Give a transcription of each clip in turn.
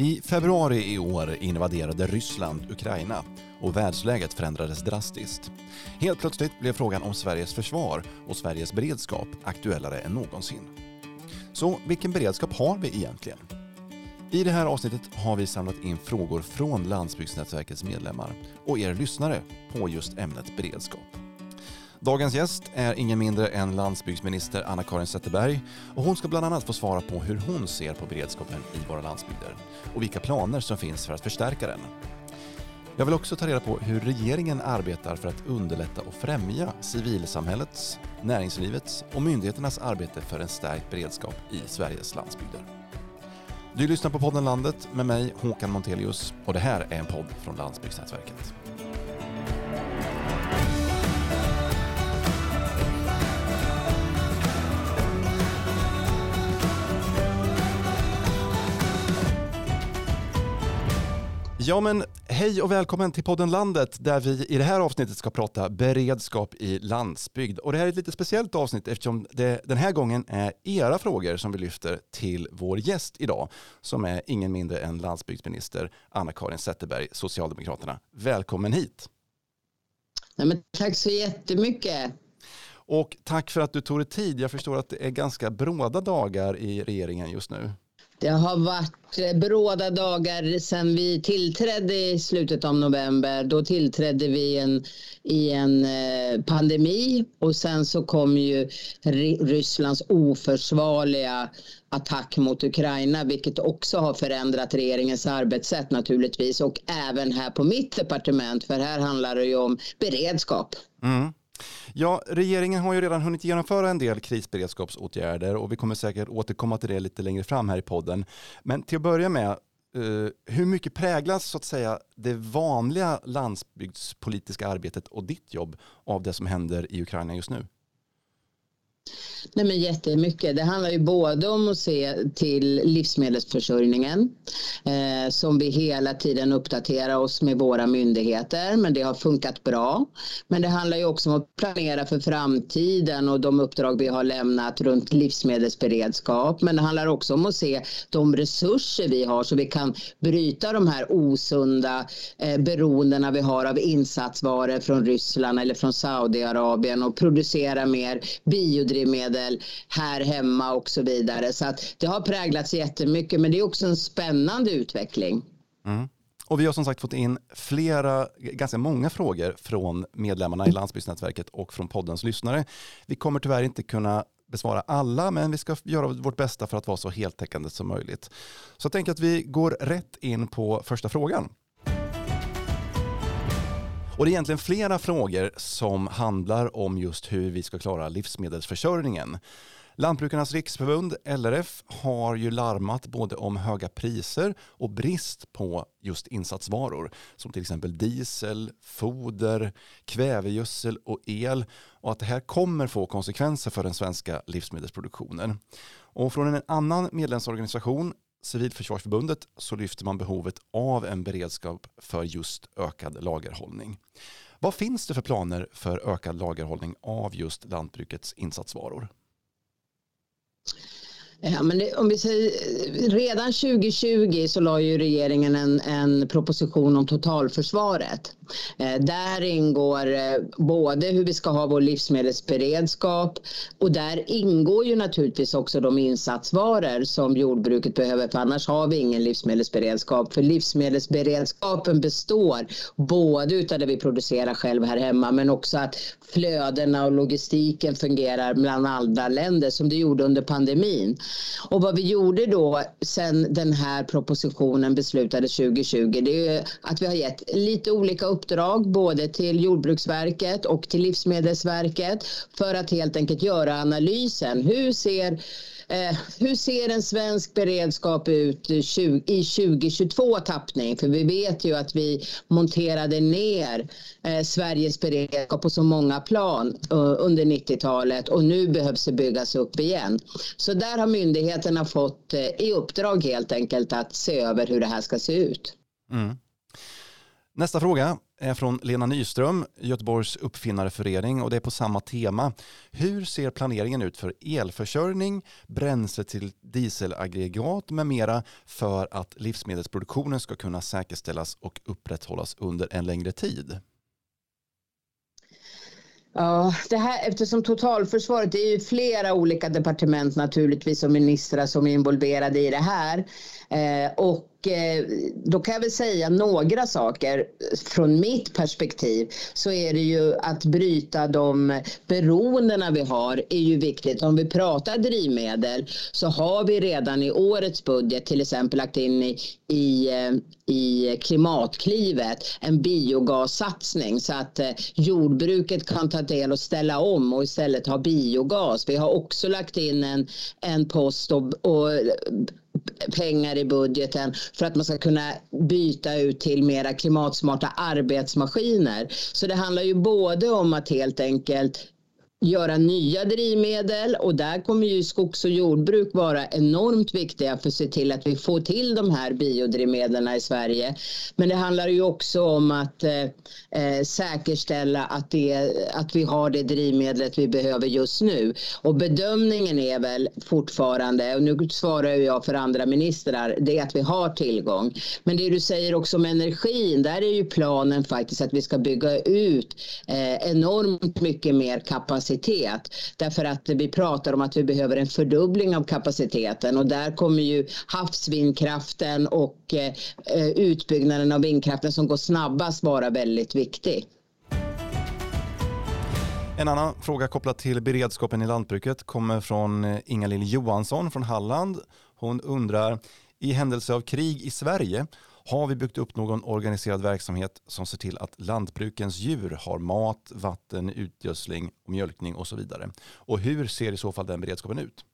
I februari i år invaderade Ryssland Ukraina och världsläget förändrades drastiskt. Helt plötsligt blev frågan om Sveriges försvar och Sveriges beredskap aktuellare än någonsin. Så vilken beredskap har vi egentligen? I det här avsnittet har vi samlat in frågor från Landsbygdsnätverkets medlemmar och er lyssnare på just ämnet beredskap. Dagens gäst är ingen mindre än landsbygdsminister Anna-Karin Zetterberg och hon ska bland annat få svara på hur hon ser på beredskapen i våra landsbygder och vilka planer som finns för att förstärka den. Jag vill också ta reda på hur regeringen arbetar för att underlätta och främja civilsamhällets, näringslivets och myndigheternas arbete för en stärkt beredskap i Sveriges landsbygder. Du lyssnar på podden Landet med mig Håkan Montelius och det här är en podd från Landsbygdsnätverket. Ja men hej och välkommen till podden Landet där vi i det här avsnittet ska prata beredskap i landsbygd. Och det här är ett lite speciellt avsnitt eftersom det den här gången är era frågor som vi lyfter till vår gäst idag som är ingen mindre än landsbygdsminister Anna-Karin Zetterberg, Socialdemokraterna. Välkommen hit! Nej, men tack så jättemycket! Och tack för att du tog dig tid. Jag förstår att det är ganska bråda dagar i regeringen just nu. Det har varit eh, bråda dagar sedan vi tillträdde i slutet av november. Då tillträdde vi en, i en eh, pandemi och sen så kom ju Rysslands oförsvarliga attack mot Ukraina vilket också har förändrat regeringens arbetssätt naturligtvis och även här på mitt departement för här handlar det ju om beredskap. Mm. Ja, regeringen har ju redan hunnit genomföra en del krisberedskapsåtgärder och vi kommer säkert återkomma till det lite längre fram här i podden. Men till att börja med, Uh, hur mycket präglas så att säga det vanliga landsbygdspolitiska arbetet och ditt jobb av det som händer i Ukraina just nu? Nej, men jättemycket. Det handlar ju både om att se till livsmedelsförsörjningen eh, som vi hela tiden uppdaterar oss med våra myndigheter, men det har funkat bra. Men det handlar ju också om att planera för framtiden och de uppdrag vi har lämnat runt livsmedelsberedskap. Men det handlar också om att se de resurser vi har så vi kan bryta de här osunda eh, beroendena vi har av insatsvaror från Ryssland eller från Saudiarabien och producera mer biodrivmedel livsmedel här hemma och så vidare. Så att det har präglats jättemycket men det är också en spännande utveckling. Mm. Och vi har som sagt fått in flera, ganska många frågor från medlemmarna i Landsbygdsnätverket och från poddens lyssnare. Vi kommer tyvärr inte kunna besvara alla, men vi ska göra vårt bästa för att vara så heltäckande som möjligt. Så jag tänker att vi går rätt in på första frågan. Och det är egentligen flera frågor som handlar om just hur vi ska klara livsmedelsförsörjningen. Lantbrukarnas riksförbund, LRF, har ju larmat både om höga priser och brist på just insatsvaror som till exempel diesel, foder, kvävegödsel och el och att det här kommer få konsekvenser för den svenska livsmedelsproduktionen. Och från en annan medlemsorganisation Civilförsvarsförbundet så lyfter man behovet av en beredskap för just ökad lagerhållning. Vad finns det för planer för ökad lagerhållning av just lantbrukets insatsvaror? Ja, men det, om vi säger, redan 2020 så la ju regeringen en, en proposition om totalförsvaret. Eh, där ingår eh, både hur vi ska ha vår livsmedelsberedskap och där ingår ju naturligtvis också de insatsvaror som jordbruket behöver för annars har vi ingen livsmedelsberedskap. För livsmedelsberedskapen består både utav det vi producerar själv här hemma men också att flödena och logistiken fungerar bland andra länder som det gjorde under pandemin. Och vad vi gjorde då sen den här propositionen beslutades 2020 det är att vi har gett lite olika uppdrag både till Jordbruksverket och till Livsmedelsverket för att helt enkelt göra analysen. Hur ser Eh, hur ser en svensk beredskap ut i 2022 tappning? För vi vet ju att vi monterade ner eh, Sveriges beredskap på så många plan eh, under 90-talet och nu behövs det byggas upp igen. Så där har myndigheterna fått eh, i uppdrag helt enkelt att se över hur det här ska se ut. Mm. Nästa fråga är från Lena Nyström, Göteborgs uppfinnareförening och det är på samma tema. Hur ser planeringen ut för elförsörjning, bränsle till dieselaggregat med mera för att livsmedelsproduktionen ska kunna säkerställas och upprätthållas under en längre tid? Ja, det här, eftersom totalförsvaret, det är ju flera olika departement naturligtvis och ministrar som är involverade i det här. Eh, och och eh, då kan jag väl säga några saker. Från mitt perspektiv så är det ju att bryta de beroendena vi har är ju viktigt. Om vi pratar drivmedel så har vi redan i årets budget till exempel lagt in i, i, eh, i Klimatklivet en biogassatsning så att eh, jordbruket kan ta del och ställa om och istället ha biogas. Vi har också lagt in en, en post och, och pengar i budgeten för att man ska kunna byta ut till mera klimatsmarta arbetsmaskiner. Så det handlar ju både om att helt enkelt göra nya drivmedel och där kommer ju skogs och jordbruk vara enormt viktiga för att se till att vi får till de här biodrivmedlen i Sverige. Men det handlar ju också om att eh, eh säkerställa att, det, att vi har det drivmedlet vi behöver just nu. Och bedömningen är väl fortfarande, och nu svarar jag för andra ministrar, det är att vi har tillgång. Men det du säger också om energin, där är ju planen faktiskt att vi ska bygga ut eh, enormt mycket mer kapacitet kapacitet. Därför att vi pratar om att vi behöver en fördubbling av kapaciteten och där kommer ju havsvindkraften och eh, utbyggnaden av vindkraften som går snabbast vara väldigt viktig. En annan fråga kopplat till beredskapen i lantbruket kommer från eh, Inga-Lill Johansson från Halland. Hon undrar, i händelse av krig i Sverige, har vi byggt upp någon organiserad verksamhet som ser till att lantbrukens djur har mat, vatten, utgödsling, mjölkning och så vidare? Och hur ser i så fall den beredskapen ut?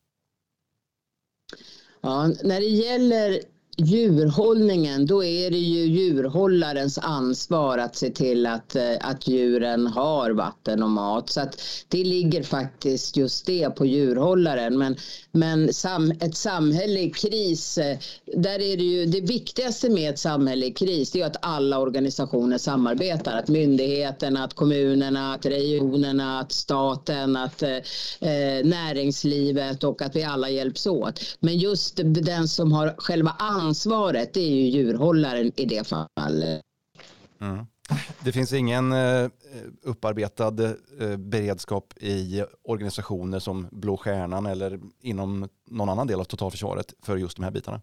Ja, när det gäller djurhållningen, då är det ju djurhållarens ansvar att se till att, eh, att djuren har vatten och mat. Så att det ligger faktiskt just det på djurhållaren. Men, men sam, ett samhälle i kris, eh, där är det ju det viktigaste med ett samhälle i kris, det är att alla organisationer samarbetar. Att myndigheterna, att kommunerna, att regionerna, att staten, att eh, eh näringslivet och att vi alla hjälps åt. Men just den som har själva ansvaret ansvaret det är ju djurhållaren i det fallet. Mm. Det finns ingen eh, upparbetad eh, beredskap i organisationer som Blå Stjärnan eller inom någon annan del av totalförsvaret för just de här bitarna?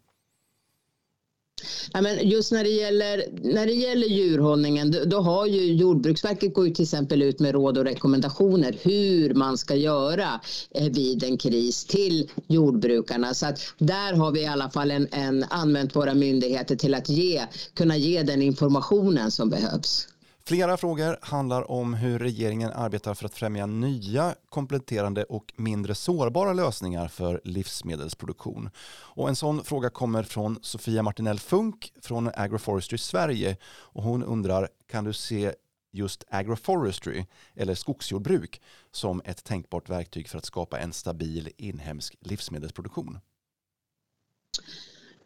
Ja, men just när det, gäller, när det gäller djurhållningen, då, har ju Jordbruksverket går ju till exempel ut med råd och rekommendationer hur man ska göra eh, vid en kris till jordbrukarna. Så att där har vi i alla fall en, en använt våra myndigheter till att ge, kunna ge den informationen som behövs. Flera frågor handlar om hur regeringen arbetar för att främja nya, kompletterande och mindre sårbara lösningar för livsmedelsproduktion. Och en sån fråga kommer från Sofia Martinell Funk från Agroforestry Sverige och hon undrar, kan du se just agroforestry eller skogsjordbruk som ett tänkbart verktyg för att skapa en stabil inhemsk livsmedelsproduktion?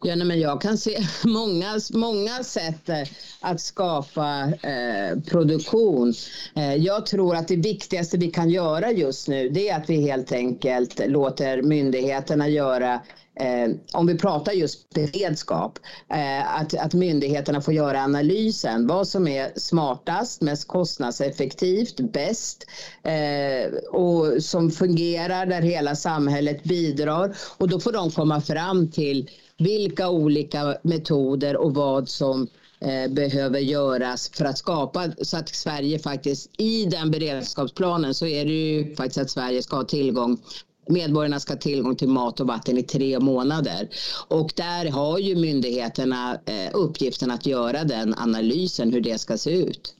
Ja, nej, men jag kan se många, många sätt eh, att skapa eh, produktion. Eh, jag tror att det viktigaste vi kan göra just nu det är att vi helt enkelt låter myndigheterna göra eh, om vi pratar just beredskap, eh, att, att myndigheterna får göra analysen. Vad som är smartast, mest kostnadseffektivt, bäst eh, och som fungerar där hela samhället bidrar. Och då får de komma fram till vilka olika metoder och vad som eh, behöver göras för att skapa så att Sverige faktiskt i den beredskapsplanen så är det ju faktiskt att Sverige ska ha tillgång medborgarna ska ha tillgång till mat och vatten i tre månader. Och där har ju myndigheterna eh, uppgiften att göra den analysen hur det ska se ut.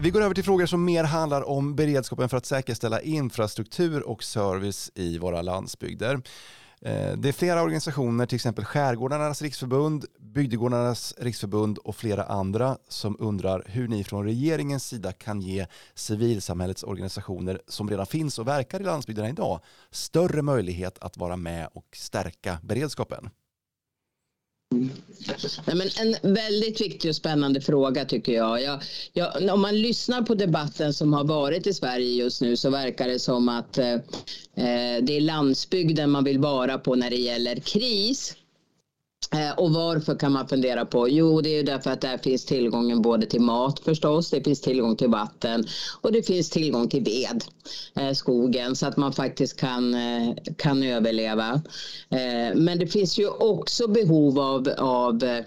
Vi går över till frågor som mer handlar om beredskapen för att säkerställa infrastruktur och service i våra landsbygder. Eh, det är flera organisationer, till exempel Skärgårdarnas riksförbund, Bygdegårdarnas riksförbund och flera andra som undrar hur ni från regeringens sida kan ge civilsamhällets organisationer som redan finns och verkar i landsbygderna idag större möjlighet att vara med och stärka beredskapen. Nej, men en väldigt viktig och spännande fråga tycker jag. jag, jag om man lyssnar på debatten som har varit i Sverige just nu så verkar det som att eh, eh det är landsbygden man vill vara på när det gäller kris. Eh, och varför kan man fundera på? Jo, det är därför att där finns tillgången både till mat förstås, det finns tillgång till vatten och det finns tillgång till ved, eh, skogen, så att man faktiskt kan, eh, kan överleva. Men det finns ju också behov av, av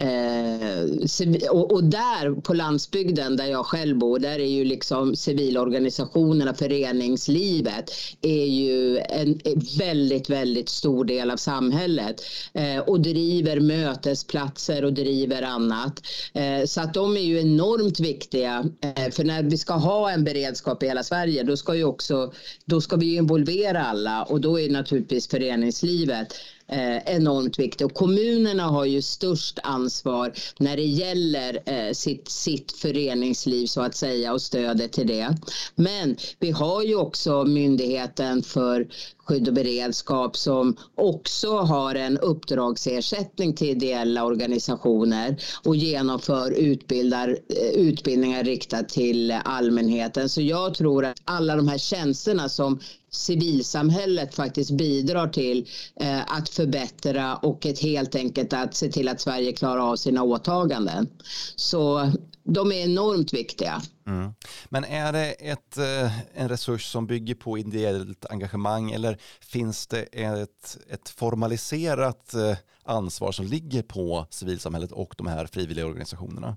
Eh, och, och, där på landsbygden där jag själv bor, där är ju liksom civilorganisationerna, föreningslivet är ju en, väldigt, väldigt stor del av samhället eh, och driver mötesplatser och driver annat. Eh, så att de är ju enormt viktiga. Eh, för när vi ska ha en beredskap i hela Sverige, då ska ju också, då ska vi involvera alla och då är naturligtvis föreningslivet eh, enormt viktig. Och kommunerna har ju störst ansvar när det gäller eh, sitt, sitt föreningsliv så att säga och stödet till det. Men vi har ju också Myndigheten för skydd och beredskap som också har en uppdragsersättning till ideella organisationer och genomför utbildar, eh, utbildningar riktat till allmänheten. Så jag tror att alla de här tjänsterna som civilsamhället faktiskt bidrar till eh, att förbättra och ett helt enkelt att se till att Sverige klarar av sina åtaganden. Så de är enormt viktiga. Mm. Men är det ett, eh, en resurs som bygger på ideellt engagemang eller finns det ett, ett formaliserat eh, ansvar som ligger på civilsamhället och de här frivilliga organisationerna?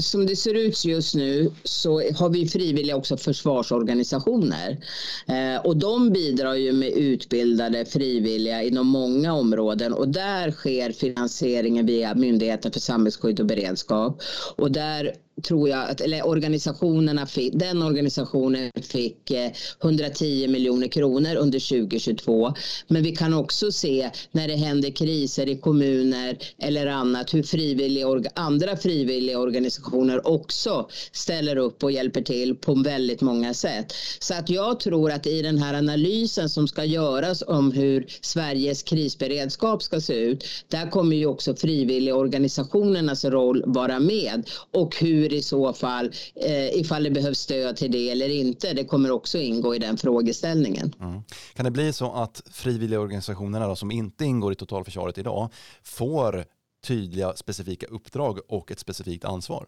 Som det ser ut just nu så har vi frivilliga också försvarsorganisationer. Eh, och de bidrar ju med utbildade frivilliga inom många områden och där sker finansieringen via Myndigheten för samhällsskydd och beredskap. Och där tror jag att, eller organisationerna fick, den organisationen fick eh, 110 miljoner kronor under 2022. Men vi kan också se när det händer kriser i kommuner eller annat hur frivilliga, andra frivilliga organisationer också ställer upp och hjälper till på väldigt många sätt. Så att jag tror att i den här analysen som ska göras om hur Sveriges krisberedskap ska se ut, där kommer ju också frivilliga organisationernas roll vara med och hur hur i så fall, eh, ifall det behövs stöd till det eller inte. Det kommer också ingå i den frågeställningen. Mm. Kan det bli så att frivilliga organisationerna då, som inte ingår i totalförsvaret idag får tydliga specifika uppdrag och ett specifikt ansvar?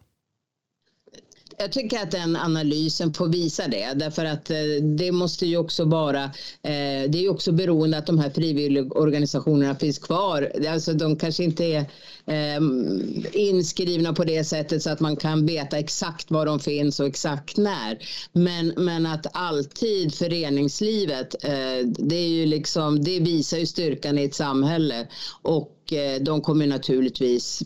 Jag tycker att den analysen får visa det därför att eh, det måste ju också vara eh, det är ju också beroende att de här frivilligorganisationerna finns kvar. Alltså de kanske inte är eh, inskrivna på det sättet så att man kan veta exakt var de finns och exakt när. Men, men att alltid föreningslivet, eh, det är ju liksom, det visar ju styrkan i ett samhälle och eh, de kommer naturligtvis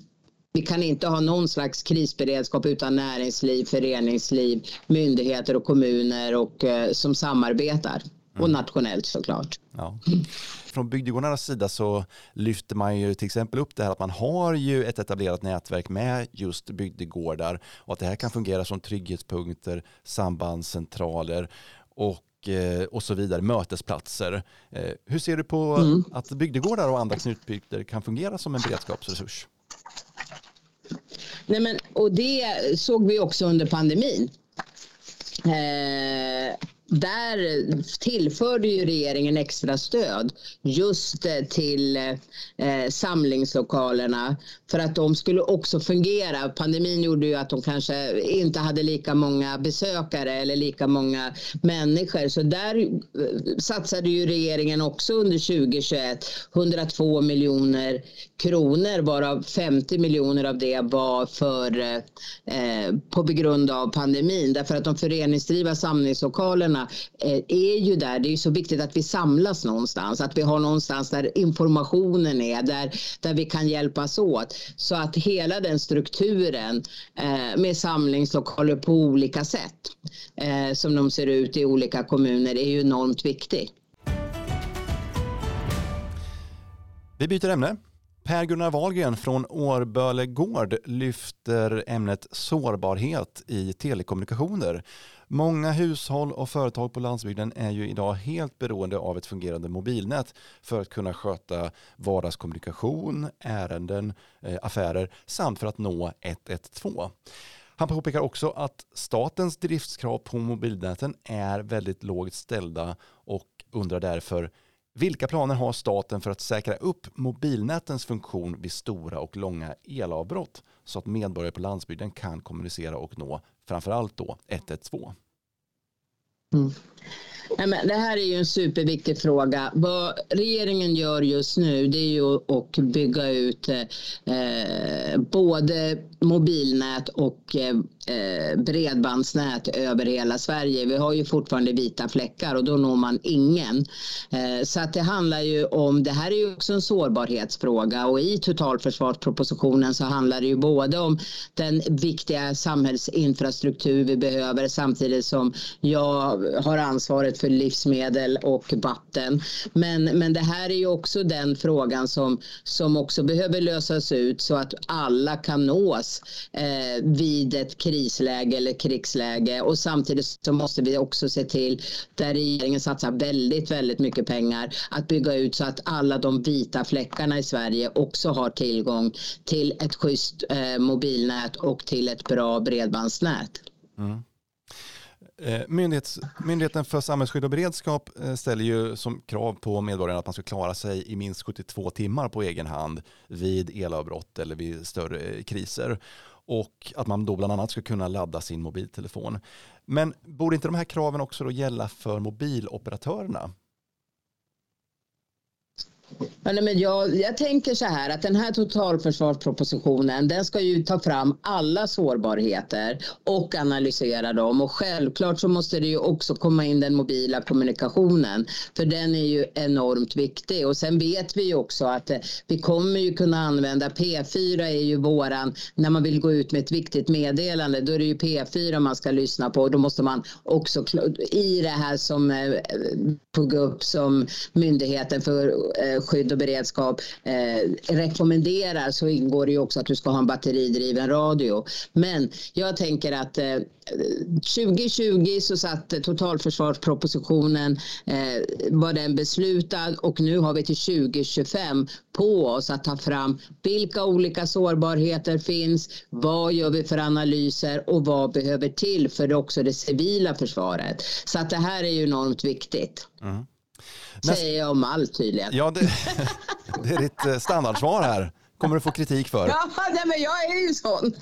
vi kan inte ha någon slags krisberedskap utan näringsliv, föreningsliv, myndigheter och kommuner och, eh, som samarbetar. Mm. Och nationellt såklart. Ja. Från bygdegårdarnas sida så lyfter man ju till exempel upp det här att man har ju ett etablerat nätverk med just bygdegårdar och att det här kan fungera som trygghetspunkter, sambandscentraler och eh, och så vidare, mötesplatser. Eh, hur ser du på mm. att bygdegårdar och andra knutbygder kan fungera som en beredskapsresurs? Nej, men, och det såg vi också under pandemin. Eh, där tillförde ju regeringen extra stöd just eh, till eh, samlingslokalerna för att de skulle också fungera. Pandemin gjorde ju att de kanske inte hade lika många besökare eller lika många människor. Så där eh, satsade ju regeringen också under 2021 102 miljoner kronor varav 50 miljoner av det var för, eh, eh, på grund av pandemin. Därför att de föreningsdrivna samlingslokalerna eh, är ju där. Det är ju så viktigt att vi samlas någonstans, att vi har någonstans där informationen är, där, där vi kan hjälpas åt. Så att hela den strukturen eh, med samlingslokaler på olika sätt eh, som de ser ut i olika kommuner är ju enormt viktig. Vi byter ämne. Per-Gunnar Wahlgren från Årböle Gård lyfter ämnet sårbarhet i telekommunikationer. Många hushåll och företag på landsbygden är ju idag helt beroende av ett fungerande mobilnät för att kunna sköta vardagskommunikation, ärenden, eh, affärer samt för att nå 112. Han påpekar också att statens driftskrav på mobilnäten är väldigt lågt ställda och undrar därför vilka planer har staten för att säkra upp mobilnätens funktion vid stora och långa elavbrott så att medborgare på landsbygden kan kommunicera och nå framförallt då 112? Mm. Nej, men det här är ju en superviktig fråga. Vad regeringen gör just nu det är ju att bygga ut eh, både mobilnät och eh, eh, bredbandsnät över hela Sverige. Vi har ju fortfarande vita fläckar och då når man ingen. Eh, så att det handlar ju om, det här är ju också en sårbarhetsfråga och i totalförsvarspropositionen så handlar det ju både om den viktiga samhällsinfrastruktur vi behöver samtidigt som jag har ansvaret för livsmedel och vatten. Men, men det här är ju också den frågan som, som också behöver lösas ut så att alla kan nås eh, vid ett krisläge eller krigsläge och samtidigt så måste vi också se till där regeringen satsar väldigt, väldigt mycket pengar att bygga ut så att alla de vita fläckarna i Sverige också har tillgång till ett schysst eh, mobilnät och till ett bra bredbandsnät. Mm. Eh, myndighets, Myndigheten för samhällsskydd och beredskap eh, ställer ju som krav på medborgarna att man ska klara sig i minst 72 timmar på egen hand vid elavbrott eller vid större eh, kriser. Och att man då bland annat ska kunna ladda sin mobiltelefon. Men borde inte de här kraven också då gälla för mobiloperatörerna? Men jag, jag tänker så här att den här totalförsvarspropositionen den ska ju ta fram alla sårbarheter och analysera dem. Och självklart så måste det ju också komma in den mobila kommunikationen för den är ju enormt viktig. Och sen vet vi ju också att eh, vi kommer ju kunna använda P4 är ju våran när man vill gå ut med ett viktigt meddelande då är det ju P4 man ska lyssna på. Och då måste man också i det här som eh, eh, tog upp som myndigheten för skydd och beredskap eh, rekommenderar så ingår det ju också att du ska ha en batteridriven radio. Men jag tänker att eh, 2020 så satt totalförsvarspropositionen eh, var den beslutad och nu har vi till 2025 på oss att ta fram vilka olika sårbarheter finns, vad gör vi för analyser och vad behöver till för också det civila försvaret. Så att det här är ju enormt viktigt. Mm. Säger jag om allt tydligen. Ja, det, det, är ditt eh, standardsvar här. Kommer du få kritik för. Ja, men jag är ju sån.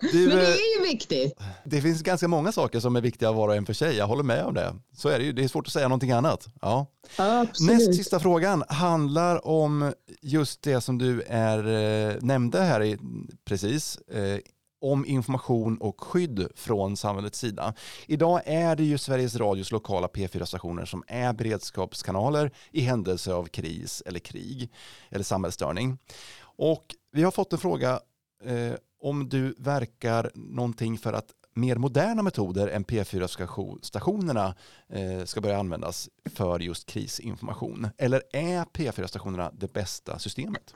Du, men det är ju viktigt. Det finns ganska många saker som är viktiga var och en för sig. Jag håller med om det. Så är det ju. Det är svårt att säga någonting annat. Ja. ja Näst sista frågan handlar om just det som du är, eh, nämnde här i, precis. Om information och skydd från samhällets sida. Idag är det ju Sveriges Radios lokala P4-stationer som är beredskapskanaler i händelse av kris eller krig eller samhällsstörning. Och vi har fått en fråga eh, om du verkar någonting för att mer moderna metoder än P4-stationerna eh, ska börja användas för just krisinformation. Eller är P4-stationerna det bästa systemet?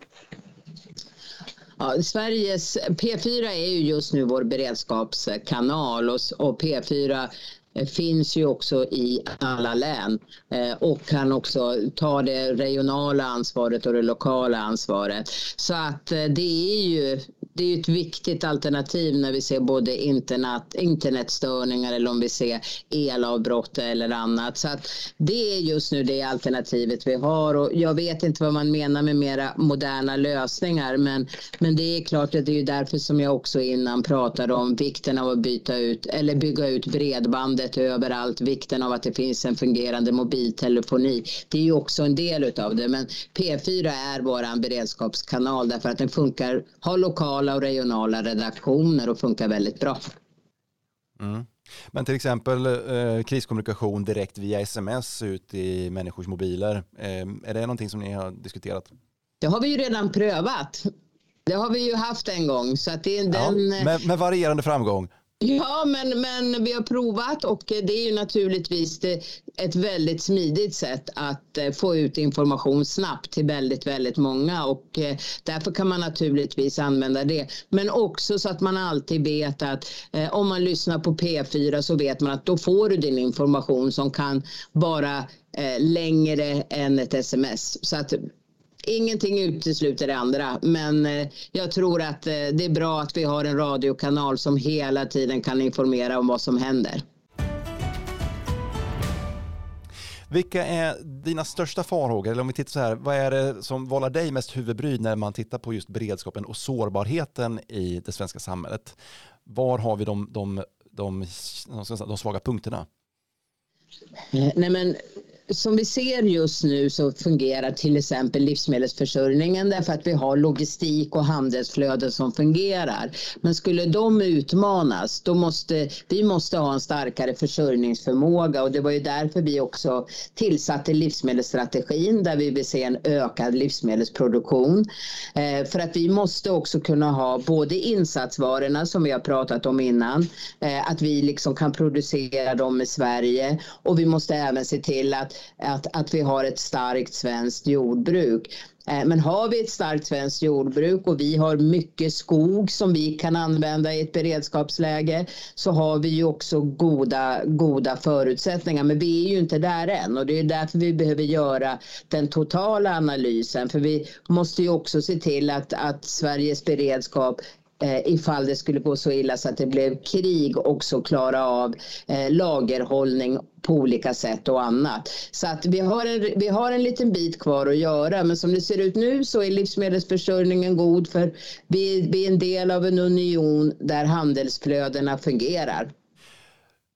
Ja, Sveriges P4 är ju just nu vår beredskapskanal och, och P4 eh, finns ju också i alla län eh, och kan också ta det regionala ansvaret och det lokala ansvaret. Så att eh, det är ju det är ett viktigt alternativ när vi ser både internet, internetstörningar eller om vi ser elavbrott eller annat. Så att det är just nu det alternativet vi har och jag vet inte vad man menar med mera moderna lösningar men, men det är klart att det är därför som jag också innan pratade om vikten av att byta ut eller bygga ut bredbandet överallt, vikten av att det finns en fungerande mobiltelefoni. Det är ju också en del av det, men P4 är vår beredskapskanal därför att den funkar, har lokala och regionala redaktioner och funkar väldigt bra. Mm. Men till exempel eh, kriskommunikation direkt via sms ut i människors mobiler. Eh, är det någonting som ni har diskuterat? Det har vi ju redan prövat. Det har vi ju haft en gång. Så att det är den... Ja, med, med varierande framgång. Ja, men, men vi har provat och det är ju naturligtvis ett väldigt smidigt sätt att eh, få ut information snabbt till väldigt, väldigt många och eh, därför kan man naturligtvis använda det. Men också så att man alltid vet att eh, om man lyssnar på P4 så vet man att då får du din information som kan vara längre än ett sms. Så att Ingenting utesluter det andra, men eh, jag tror att eh, det är bra att vi har en radiokanal som hela tiden kan informera om vad som händer. Vilka är dina största farhågor? Eller om vi tittar så här, vad är det som vållar dig mest huvudbry när man tittar på just beredskapen och sårbarheten i det svenska samhället? Var har vi de, de, de, de, svaga punkterna? Eh, nej men som vi ser just nu så fungerar till exempel livsmedelsförsörjningen därför att vi har logistik och handelsflöden som fungerar. Men skulle de utmanas, då måste vi måste ha en starkare försörjningsförmåga och det var ju därför vi också tillsatte livsmedelsstrategin där vi vill se en ökad livsmedelsproduktion. Eh, för att vi måste också kunna ha både insatsvarorna som vi har pratat om innan, eh, att vi liksom kan producera dem i Sverige och vi måste även se till att att, att vi har ett starkt svenskt jordbruk. Eh, men har vi ett starkt svenskt jordbruk och vi har mycket skog som vi kan använda i ett beredskapsläge så har vi ju också goda, goda förutsättningar. Men vi är ju inte där än och det är därför vi behöver göra den totala analysen. För vi måste ju också se till att, att Sveriges beredskap Eh, ifall det skulle gå så illa så att det blev krig också klara av eh, lagerhållning på olika sätt och annat. Så att vi har, en, vi har en liten bit kvar att göra men som det ser ut nu så är livsmedelsförsörjningen god för vi, vi är en del av en union där handelsflödena fungerar.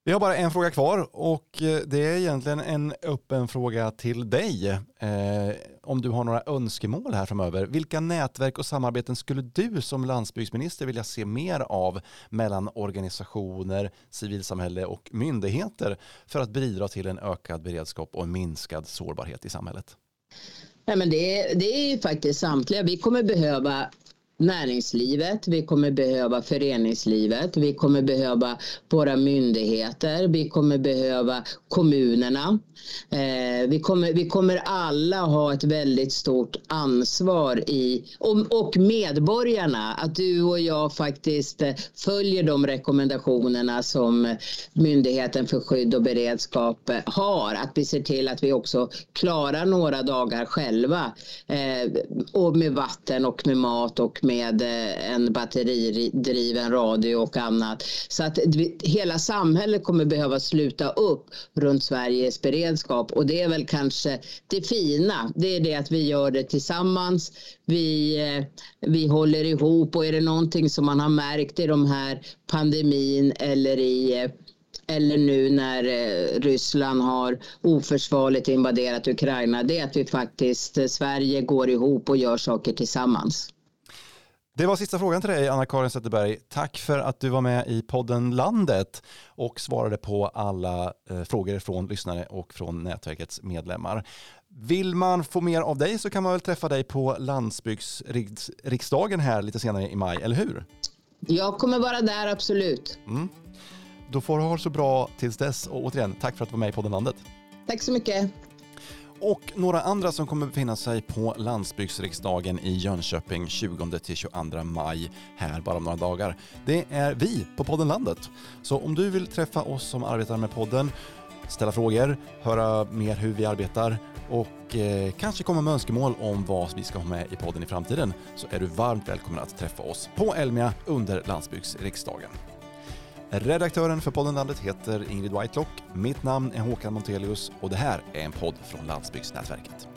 Vi har bara en fråga kvar och eh, det är egentligen en öppen fråga till dig. Eh, om du har några önskemål här framöver. Vilka nätverk och samarbeten skulle du som landsbygdsminister vilja se mer av mellan organisationer, civilsamhälle och myndigheter för att bidra till en ökad beredskap och en minskad sårbarhet i samhället? Nej, men det, det är faktiskt samtliga. Vi kommer behöva näringslivet, vi kommer behöva föreningslivet, vi kommer behöva våra myndigheter, vi kommer behöva kommunerna. Eh, vi, kommer, vi kommer alla ha ett väldigt stort ansvar i, och, och medborgarna, att du och jag faktiskt eh, följer de rekommendationerna som Myndigheten för skydd och beredskap eh, har. Att vi ser till att vi också klarar några dagar själva eh, och med vatten och med mat och med med eh, en batteridriven radio och annat. Så att hela samhället kommer behöva sluta upp runt Sveriges beredskap och det är väl kanske det fina. Det är det att vi gör det tillsammans. Vi, eh, vi håller ihop och är det någonting som man har märkt i de här pandemin eller i eh, eller nu när Ryssland har oförsvarligt invaderat Ukraina, det är att vi faktiskt, Sverige går ihop och gör saker tillsammans. Det var sista frågan till dig, Anna-Karin Zetterberg. Tack för att du var med i podden Landet och svarade på alla eh, frågor från lyssnare och från nätverkets medlemmar. Vill man få mer av dig så kan man väl träffa dig på landsbygdsriksdagen här lite senare i maj, eller hur? Jag kommer vara där, absolut. Mm. Då får du ha det så bra tills dess och återigen, tack för att du var med i podden Landet. Tack så mycket och några andra som kommer befinna sig på landsbygdsriksdagen i Jönköping 20-22 maj här bara om några dagar. Det är vi på podden Landet. Så om du vill träffa oss som arbetar med podden, ställa frågor, höra mer hur vi arbetar och eh, kanske komma med önskemål om vad vi ska ha med i podden i framtiden så är du varmt välkommen att träffa oss på Elmia under landsbygdsriksdagen. Redaktören för podden Landet heter Ingrid Whitelock. Mitt namn är Håkan Montelius och det här är en podd från Landsbygdsnätverket.